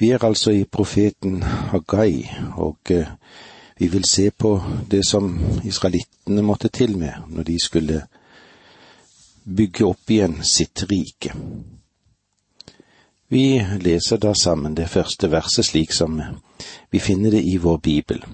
Vi er altså i profeten Hagai, og eh, vi vil se på det som israelittene måtte til med når de skulle bygge opp igjen sitt rike. Vi leser da sammen det første verset slik som vi finner det i vår bibel.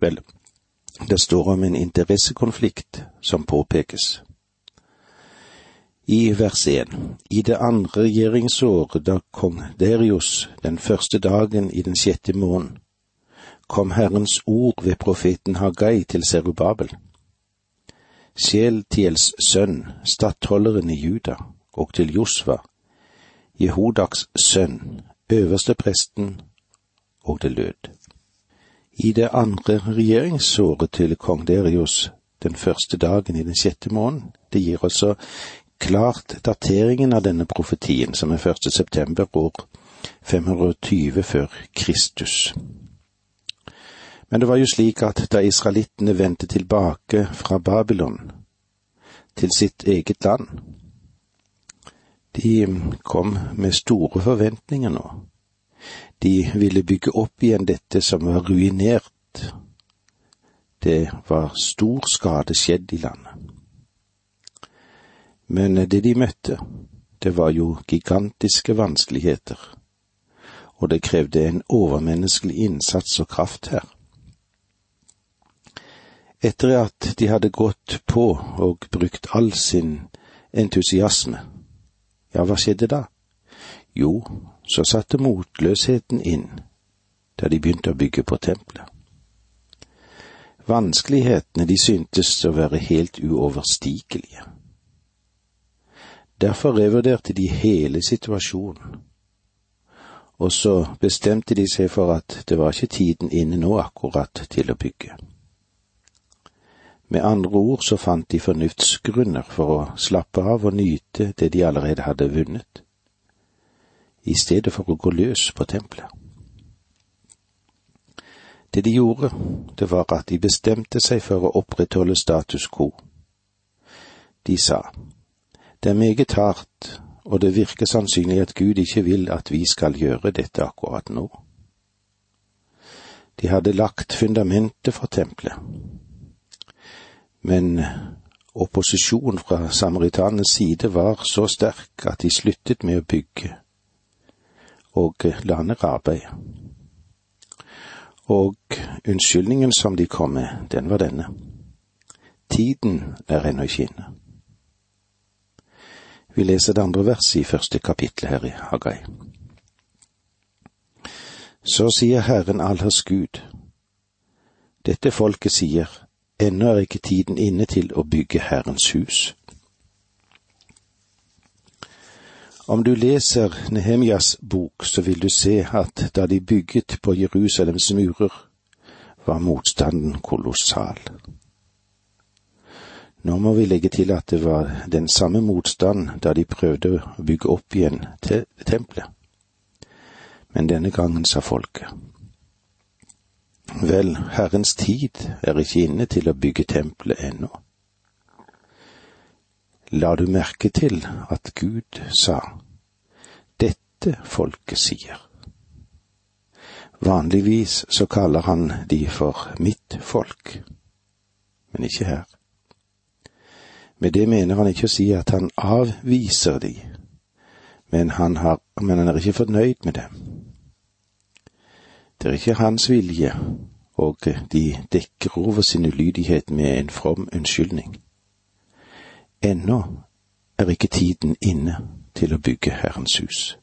Vel, det står om en interessekonflikt som påpekes. I vers 1. I det andre regjeringsåret da kong Derius den første dagen i den sjette måneden kom Herrens ord ved profeten Hagai til Serubabel. Sjeltiels sønn, stattholderen i Juda, og til Josva, Jehodaks sønn, øverste presten, og det lød. I det andre regjeringsåret til kong Derius, den første dagen i den sjette måneden, det gir altså klart dateringen av denne profetien, som er 1. september år 520 før Kristus. Men det var jo slik at da israelittene vendte tilbake fra Babylon til sitt eget land, de kom med store forventninger nå. De ville bygge opp igjen dette som var ruinert. Det var stor skade skjedd i landet. Men det de møtte, det var jo gigantiske vanskeligheter, og det krevde en overmenneskelig innsats og kraft her. Etter at de hadde gått på og brukt all sin entusiasme, ja, hva skjedde da? Jo, så satte motløsheten inn da de begynte å bygge på tempelet. Vanskelighetene de syntes å være helt uoverstigelige. Derfor revurderte de hele situasjonen, og så bestemte de seg for at det var ikke tiden inne nå akkurat til å bygge. Med andre ord så fant de fornuftsgrunner for å slappe av og nyte det de allerede hadde vunnet, i stedet for å gå løs på tempelet. Det de gjorde, det var at de bestemte seg for å opprettholde status quo. De sa, det er meget hardt, og det virker sannsynlig at Gud ikke vil at vi skal gjøre dette akkurat nå. De hadde lagt fundamentet for tempelet, men opposisjonen fra samaritanenes side var så sterk at de sluttet med å bygge og la ned arbeidet. Og unnskyldningen som de kom med, den var denne. Tiden er ennå ikke inne. Vi leser det andre verset i første kapittel her i Hagai. Så sier Herren Allers Gud, dette folket sier, ennå er ikke tiden inne til å bygge Herrens hus. Om du leser Nehemjas bok, så vil du se at da de bygget på Jerusalems murer, var motstanden kolossal. Nå må vi legge til at det var den samme motstand da de prøvde å bygge opp igjen til tempelet. Men denne gangen sa folket, Vel, Herrens tid er ikke inne til å bygge tempelet ennå. La du merke til at Gud sa, dette folket sier. Vanligvis så kaller han de for mitt folk, men ikke her. Med det mener han ikke å si at han avviser de, men han, har, men han er ikke fornøyd med dem. Det er ikke hans vilje, og de dekker over sin ulydighet med en from unnskyldning. Ennå er ikke tiden inne til å bygge Herrens hus.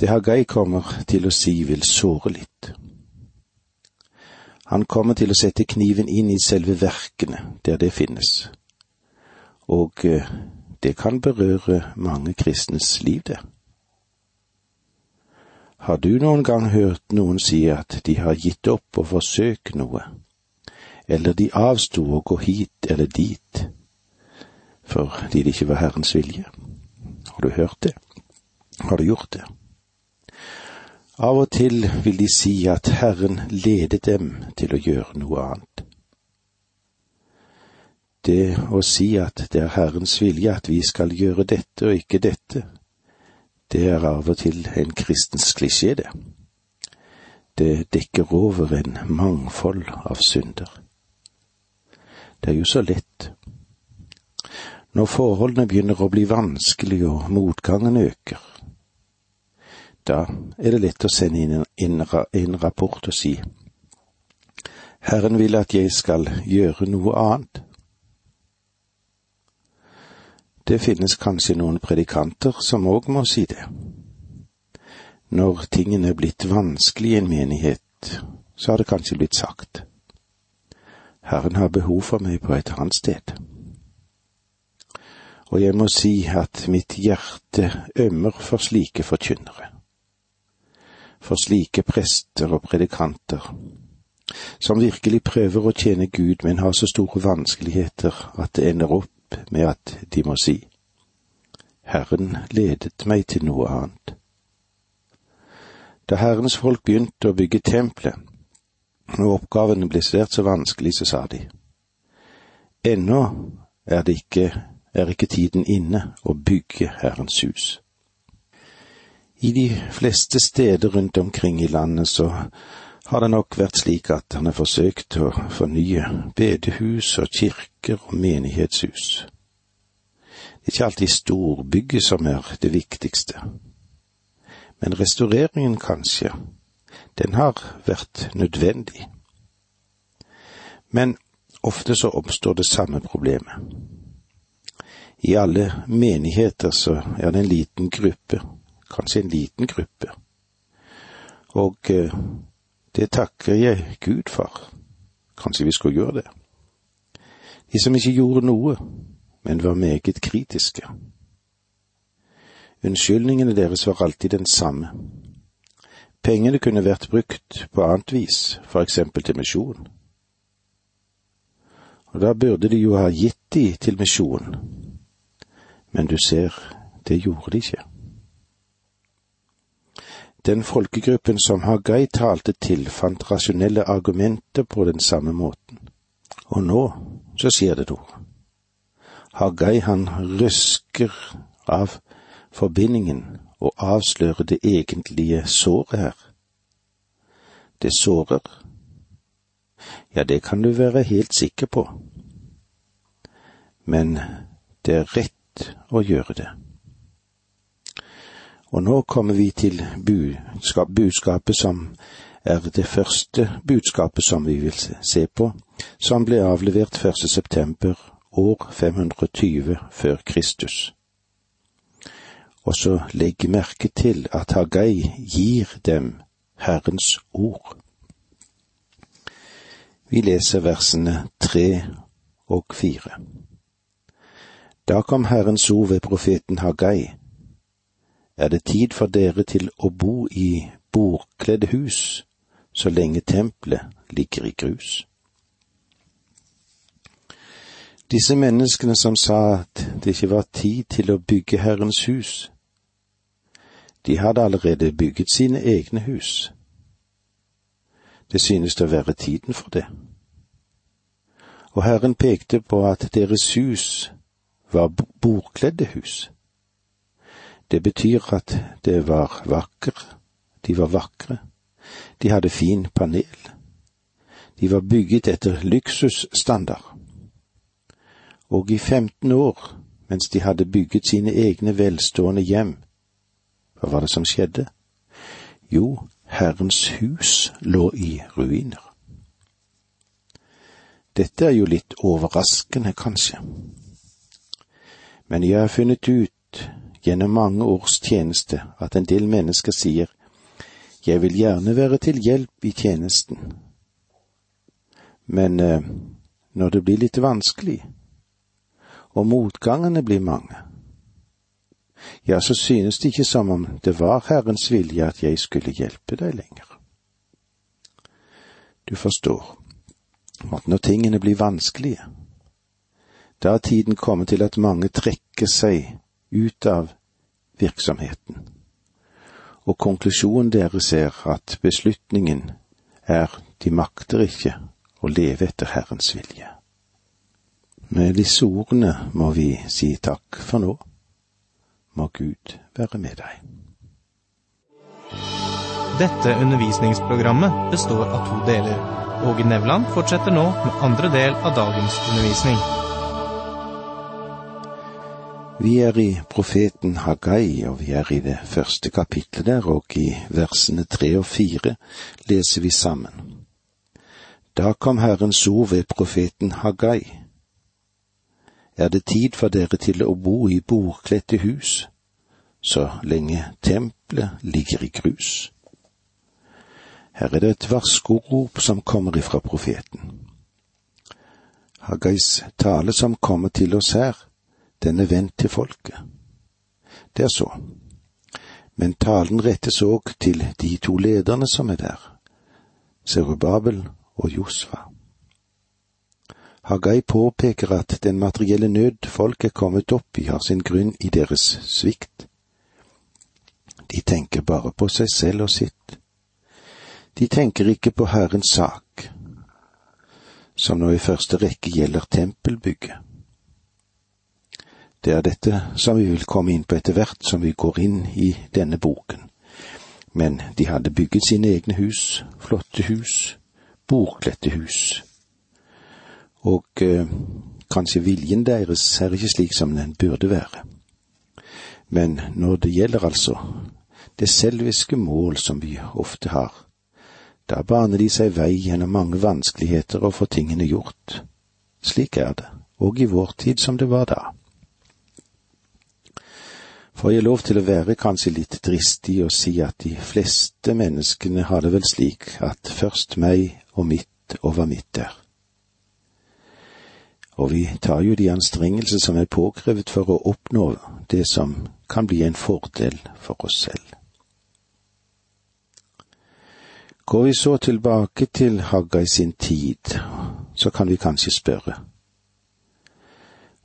Det Hagai kommer til å si vil såre litt. Han kommer til å sette kniven inn i selve verkene der det finnes, og eh, det kan berøre mange kristnes liv, det. Har du noen gang hørt noen si at de har gitt opp å forsøke noe, eller de avsto å gå hit eller dit fordi det ikke var Herrens vilje? Har du hørt det? Har du gjort det? Av og til vil de si at Herren ledet dem til å gjøre noe annet. Det å si at det er Herrens vilje at vi skal gjøre dette og ikke dette, det er av og til en kristens klisjé, det. Det dekker over en mangfold av synder. Det er jo så lett. Når forholdene begynner å bli vanskelige og motgangen øker, da er det lett å sende inn en rapport og si Herren vil at jeg skal gjøre noe annet. Det finnes kanskje noen predikanter som òg må si det. Når tingene er blitt vanskelig i en menighet, så har det kanskje blitt sagt. Herren har behov for meg på et annet sted. Og jeg må si at mitt hjerte ømmer for slike forkynnere, for slike prester og predikanter, som virkelig prøver å tjene Gud, men har så store vanskeligheter at det ender opp med at de må si, Herren ledet meg til noe annet. Da Herrens folk begynte å bygge tempelet, og oppgavene ble svært så vanskelig, så sa de, ennå er det ikke, er ikke tiden inne å bygge Herrens hus. I de fleste steder rundt omkring i landet så har det nok vært slik at han har forsøkt å fornye bedehus og kirker og menighetshus. Det er ikke alltid storbygget som er det viktigste, men restaureringen kanskje, den har vært nødvendig. Men ofte så oppstår det samme problemet. I alle menigheter så er det en liten gruppe, kanskje en liten gruppe, og eh, det takker jeg Gud for. Kanskje vi skulle gjøre det. De som ikke gjorde noe, men var meget kritiske. Unnskyldningene deres var alltid den samme. Pengene kunne vært brukt på annet vis, for eksempel til misjon. Og da burde de jo ha gitt de til misjon, men du ser, det gjorde de ikke. Den folkegruppen som Hagai talte til, fant rasjonelle argumenter på den samme måten. Og nå så skjer det noe. Hagai han røsker av forbindingen og avslører det egentlige såret her. Det sårer. Ja, det kan du være helt sikker på. Men det er rett å gjøre det. Og nå kommer vi til budskapet som er det første budskapet som vi vil se på, som ble avlevert 1. september år 520 før Kristus. Og så legg merke til at Hagai gir dem Herrens ord. Vi leser versene tre og fire. Da kom Herrens ord ved profeten Hagai er det tid for dere til å bo i bordkledde hus så lenge tempelet ligger i grus. Disse menneskene som sa at det ikke var tid til å bygge Herrens hus, de hadde allerede bygget sine egne hus. Det synes å være tiden for det. Og Herren pekte på at deres hus var bordkledde hus. Det betyr at det var vakker, de var vakre, de hadde fin panel, de var bygget etter luksusstandard. Og i 15 år, mens de hadde bygget sine egne velstående hjem, hva var det som skjedde? Jo, Herrens hus lå i ruiner. Dette er jo litt overraskende, kanskje. Men jeg har funnet ut gjennom mange års tjeneste at en del mennesker sier jeg vil gjerne være til hjelp i tjenesten, men eh, når det blir litt vanskelig, og motgangene blir mange, ja, så synes det ikke som om det var Herrens vilje at jeg skulle hjelpe deg lenger. Du forstår at når tingene blir vanskelige, da er tiden kommet til at mange trekker seg ut av virksomheten. Og konklusjonen deres er at beslutningen er de makter ikke å leve etter Herrens vilje. Med disse ordene må vi si takk for nå. Må Gud være med deg. Dette undervisningsprogrammet består av to deler. Åge Nevland fortsetter nå med andre del av dagens undervisning. Vi er i profeten Hagai, og vi er i det første kapitlet der, og i versene tre og fire leser vi sammen. Da kom Herrens ord ved profeten Hagai. Er det tid for dere til å bo i bordkledte hus, så lenge tempelet ligger i grus? Her er det et varskorop som kommer ifra profeten. Haggais tale som kommer til oss her, den er vendt til folket. Det er så. Men talen rettes òg til de to lederne som er der, Serubabel og Josfa. Haggai påpeker at den materielle nød folk er kommet opp i, har sin grunn i deres svikt. De tenker bare på seg selv og sitt. De tenker ikke på Herrens sak, som nå i første rekke gjelder tempelbygget. Det er dette som vi vil komme inn på etter hvert som vi går inn i denne boken. Men de hadde bygget sine egne hus, flotte hus, bordkledte hus. Og eh, kanskje viljen deres er ikke slik som den burde være. Men når det gjelder altså det selviske mål som vi ofte har, da baner de seg vei gjennom mange vanskeligheter og får tingene gjort. Slik er det, og i vår tid som det var da. Får jeg lov til å være kanskje litt dristig og si at de fleste menneskene har det vel slik at først meg og mitt hva mitt er. Og vi tar jo de anstrengelser som er påkrevet for å oppnå det som kan bli en fordel for oss selv. Går vi så tilbake til Hagga i sin tid, så kan vi kanskje spørre.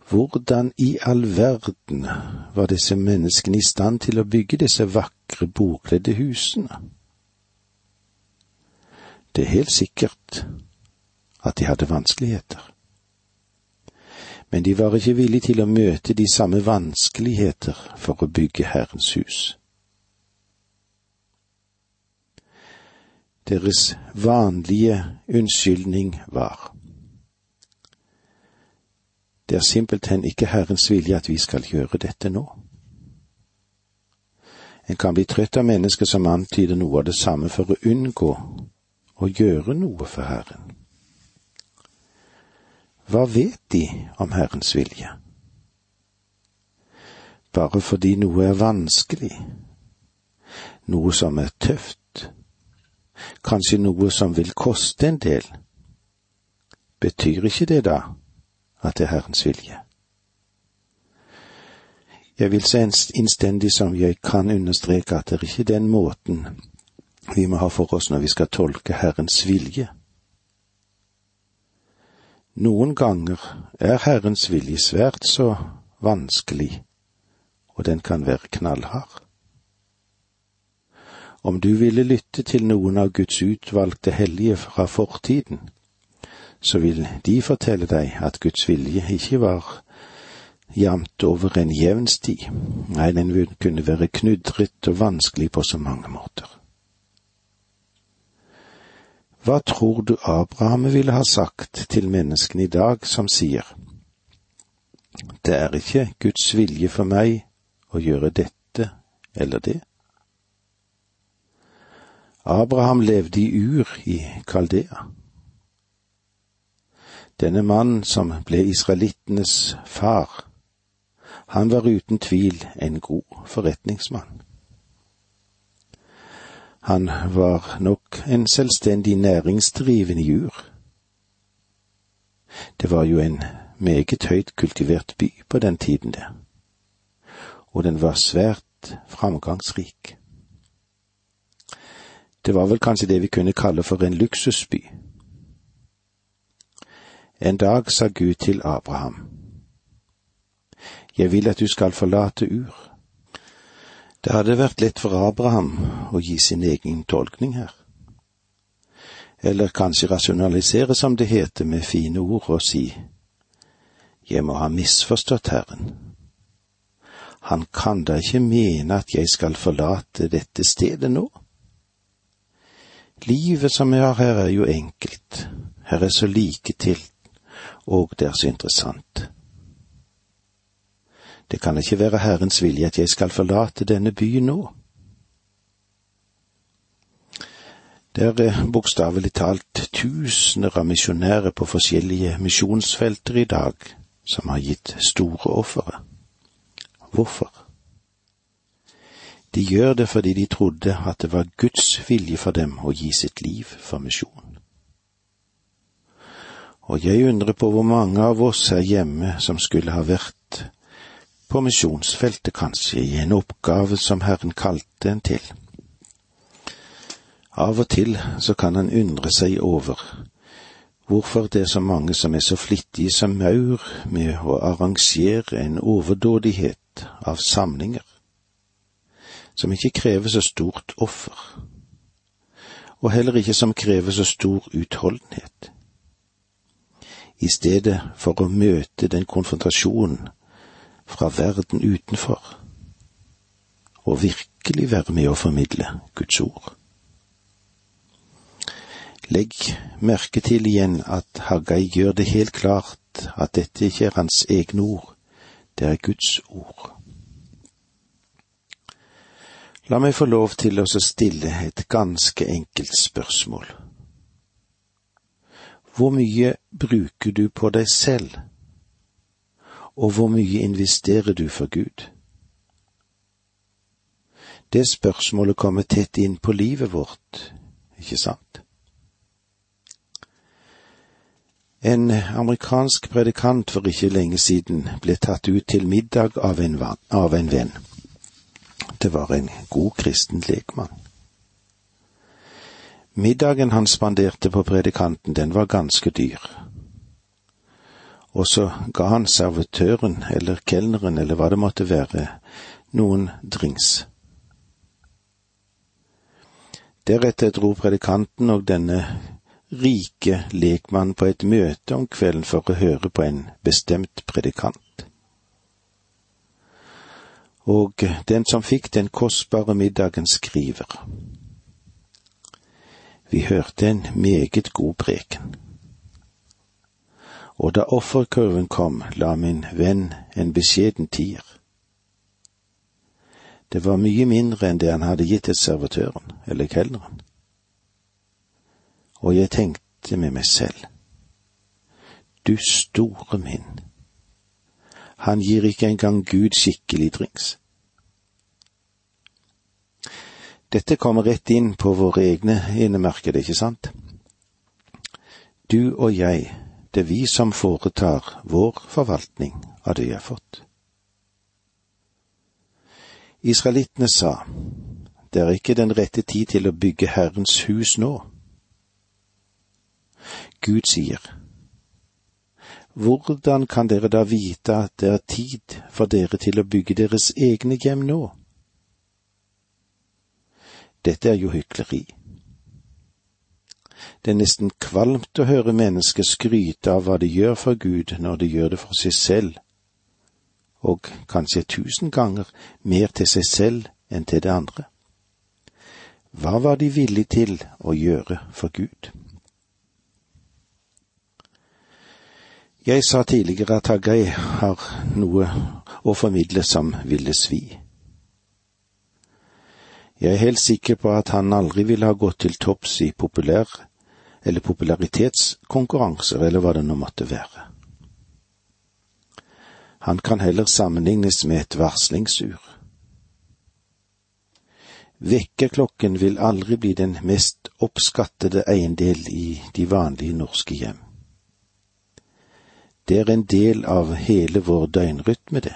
Hvordan i all verden var disse menneskene i stand til å bygge disse vakre, bordkledde husene? Det er helt sikkert at de hadde vanskeligheter. Men de var ikke villige til å møte de samme vanskeligheter for å bygge Herrens hus. Deres vanlige unnskyldning var Det er simpelthen ikke Herrens vilje at vi skal gjøre dette nå. En kan bli trøtt av mennesker som antyder noe av det samme for å unngå å gjøre noe for Herren. Hva vet de om Herrens vilje? Bare fordi noe er vanskelig, noe som er tøft, kanskje noe som vil koste en del, betyr ikke det da at det er Herrens vilje? Jeg vil så innstendig som jeg kan understreke at det er ikke den måten vi må ha for oss når vi skal tolke Herrens vilje. Noen ganger er Herrens vilje svært så vanskelig, og den kan være knallhard. Om du ville lytte til noen av Guds utvalgte hellige fra fortiden, så vil de fortelle deg at Guds vilje ikke var jevnt over en jevn sti, nei, den kunne være knudret og vanskelig på så mange måter. Hva tror du Abraham ville ha sagt til menneskene i dag som sier, det er ikke Guds vilje for meg å gjøre dette eller det? Abraham levde i Ur i Kaldea. Denne mannen som ble israelittenes far, han var uten tvil en god forretningsmann. Han var nok en selvstendig næringsdrivende jur. Det var jo en meget høyt kultivert by på den tiden der, og den var svært framgangsrik. Det var vel kanskje det vi kunne kalle for en luksusby. En dag sa Gud til Abraham, Jeg vil at du skal forlate Ur. Det hadde vært lett for Abraham å gi sin egen tolkning her. Eller kanskje rasjonalisere, som det heter med fine ord, og si, Jeg må ha misforstått Herren. Han kan da ikke mene at jeg skal forlate dette stedet nå? Livet som vi har her er jo enkelt, her er så like til, og det er så interessant. Det kan ikke være Herrens vilje at jeg skal forlate denne byen nå. Det er eh, bokstavelig talt tusener av misjonærer på forskjellige misjonsfelter i dag som har gitt store ofre. Hvorfor? De gjør det fordi de trodde at det var Guds vilje for dem å gi sitt liv for misjon. Og jeg undrer på hvor mange av oss her hjemme som skulle ha vært på misjonsfeltet, kanskje, i en oppgave som Herren kalte en til. Av og til så kan han undre seg over hvorfor det er så mange som er så flittige som maur med å arrangere en overdådighet av samlinger, som ikke krever så stort offer, og heller ikke som krever så stor utholdenhet. I stedet for å møte den konfrontasjonen fra verden utenfor, og virkelig være med å formidle Guds ord. Legg merke til igjen at Haggai gjør det helt klart at dette ikke er hans egne ord, det er Guds ord. La meg få lov til å stille et ganske enkelt spørsmål. Hvor mye bruker du på deg selv, og hvor mye investerer du for Gud? Det spørsmålet kommer tett inn på livet vårt, ikke sant? En amerikansk predikant for ikke lenge siden ble tatt ut til middag av en, av en venn. Det var en god kristen lekmann. Middagen han spanderte på predikanten, den var ganske dyr. Og så ga han servitøren eller kelneren eller hva det måtte være, noen drinks. Deretter dro predikanten og denne rike lekmann på et møte om kvelden for å høre på en bestemt predikant. Og den som fikk den kostbare middagen, skriver. Vi hørte en meget god preken. Og da offerkurven kom, la min venn en beskjeden tier. Det var mye mindre enn det han hadde gitt til servitøren eller kelneren og jeg tenkte med meg selv, du store min, han gir ikke engang Gud skikkelig drinks. Dette kommer rett inn på våre egne innemerker, ikke sant? Du og jeg, det er vi som foretar vår forvaltning av det vi har fått. Israelittene sa, det er ikke den rette tid til å bygge Herrens hus nå. Gud sier, Hvordan kan dere da vite at det er tid for dere til å bygge deres egne hjem nå? Dette er jo hykleri. Det er nesten kvalmt å høre mennesker skryte av hva de gjør for Gud når de gjør det for seg selv, og kanskje tusen ganger mer til seg selv enn til det andre. Hva var de villige til å gjøre for Gud? Jeg sa tidligere at Haggai har noe å formidle som ville svi. Jeg er helt sikker på at han aldri ville ha gått til topps i populær eller popularitetskonkurranser eller hva det nå måtte være. Han kan heller sammenlignes med et varslingsur. Vekkerklokken vil aldri bli den mest oppskattede eiendel i de vanlige norske hjem. Det er en del av hele vår døgnrytme, det.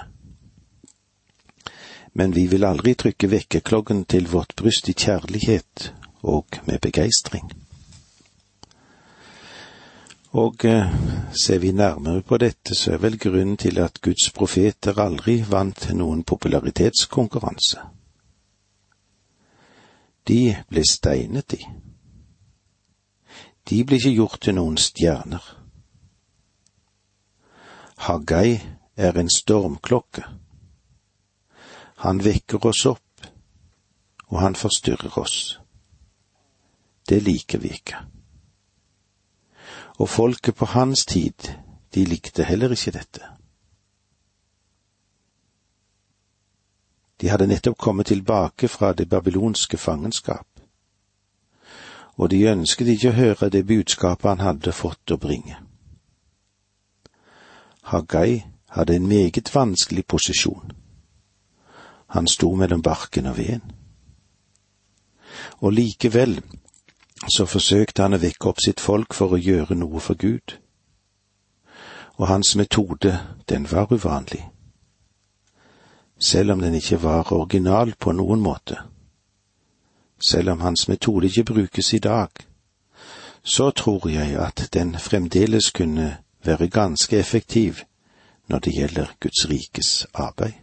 Men vi vil aldri trykke vekkerklokken til vårt bryst i kjærlighet og med begeistring. Og eh, ser vi nærmere på dette, så er vel grunnen til at Guds profeter aldri vant noen popularitetskonkurranse. De ble steinet, de. De ble ikke gjort til noen stjerner. Haggai er en stormklokke. Han vekker oss opp, og han forstyrrer oss. det liker vi ikke. Og folket på hans tid, de likte heller ikke dette. De hadde nettopp kommet tilbake fra det babylonske fangenskap, og de ønsket ikke å høre det budskapet han hadde fått å bringe. Haggai hadde en meget vanskelig posisjon. Han sto mellom barken og veden. Og likevel så forsøkte han å vekke opp sitt folk for å gjøre noe for Gud. Og hans metode, den var uvanlig. Selv om den ikke var original på noen måte. Selv om hans metode ikke brukes i dag, så tror jeg at den fremdeles kunne være ganske effektiv når det gjelder Guds rikes arbeid.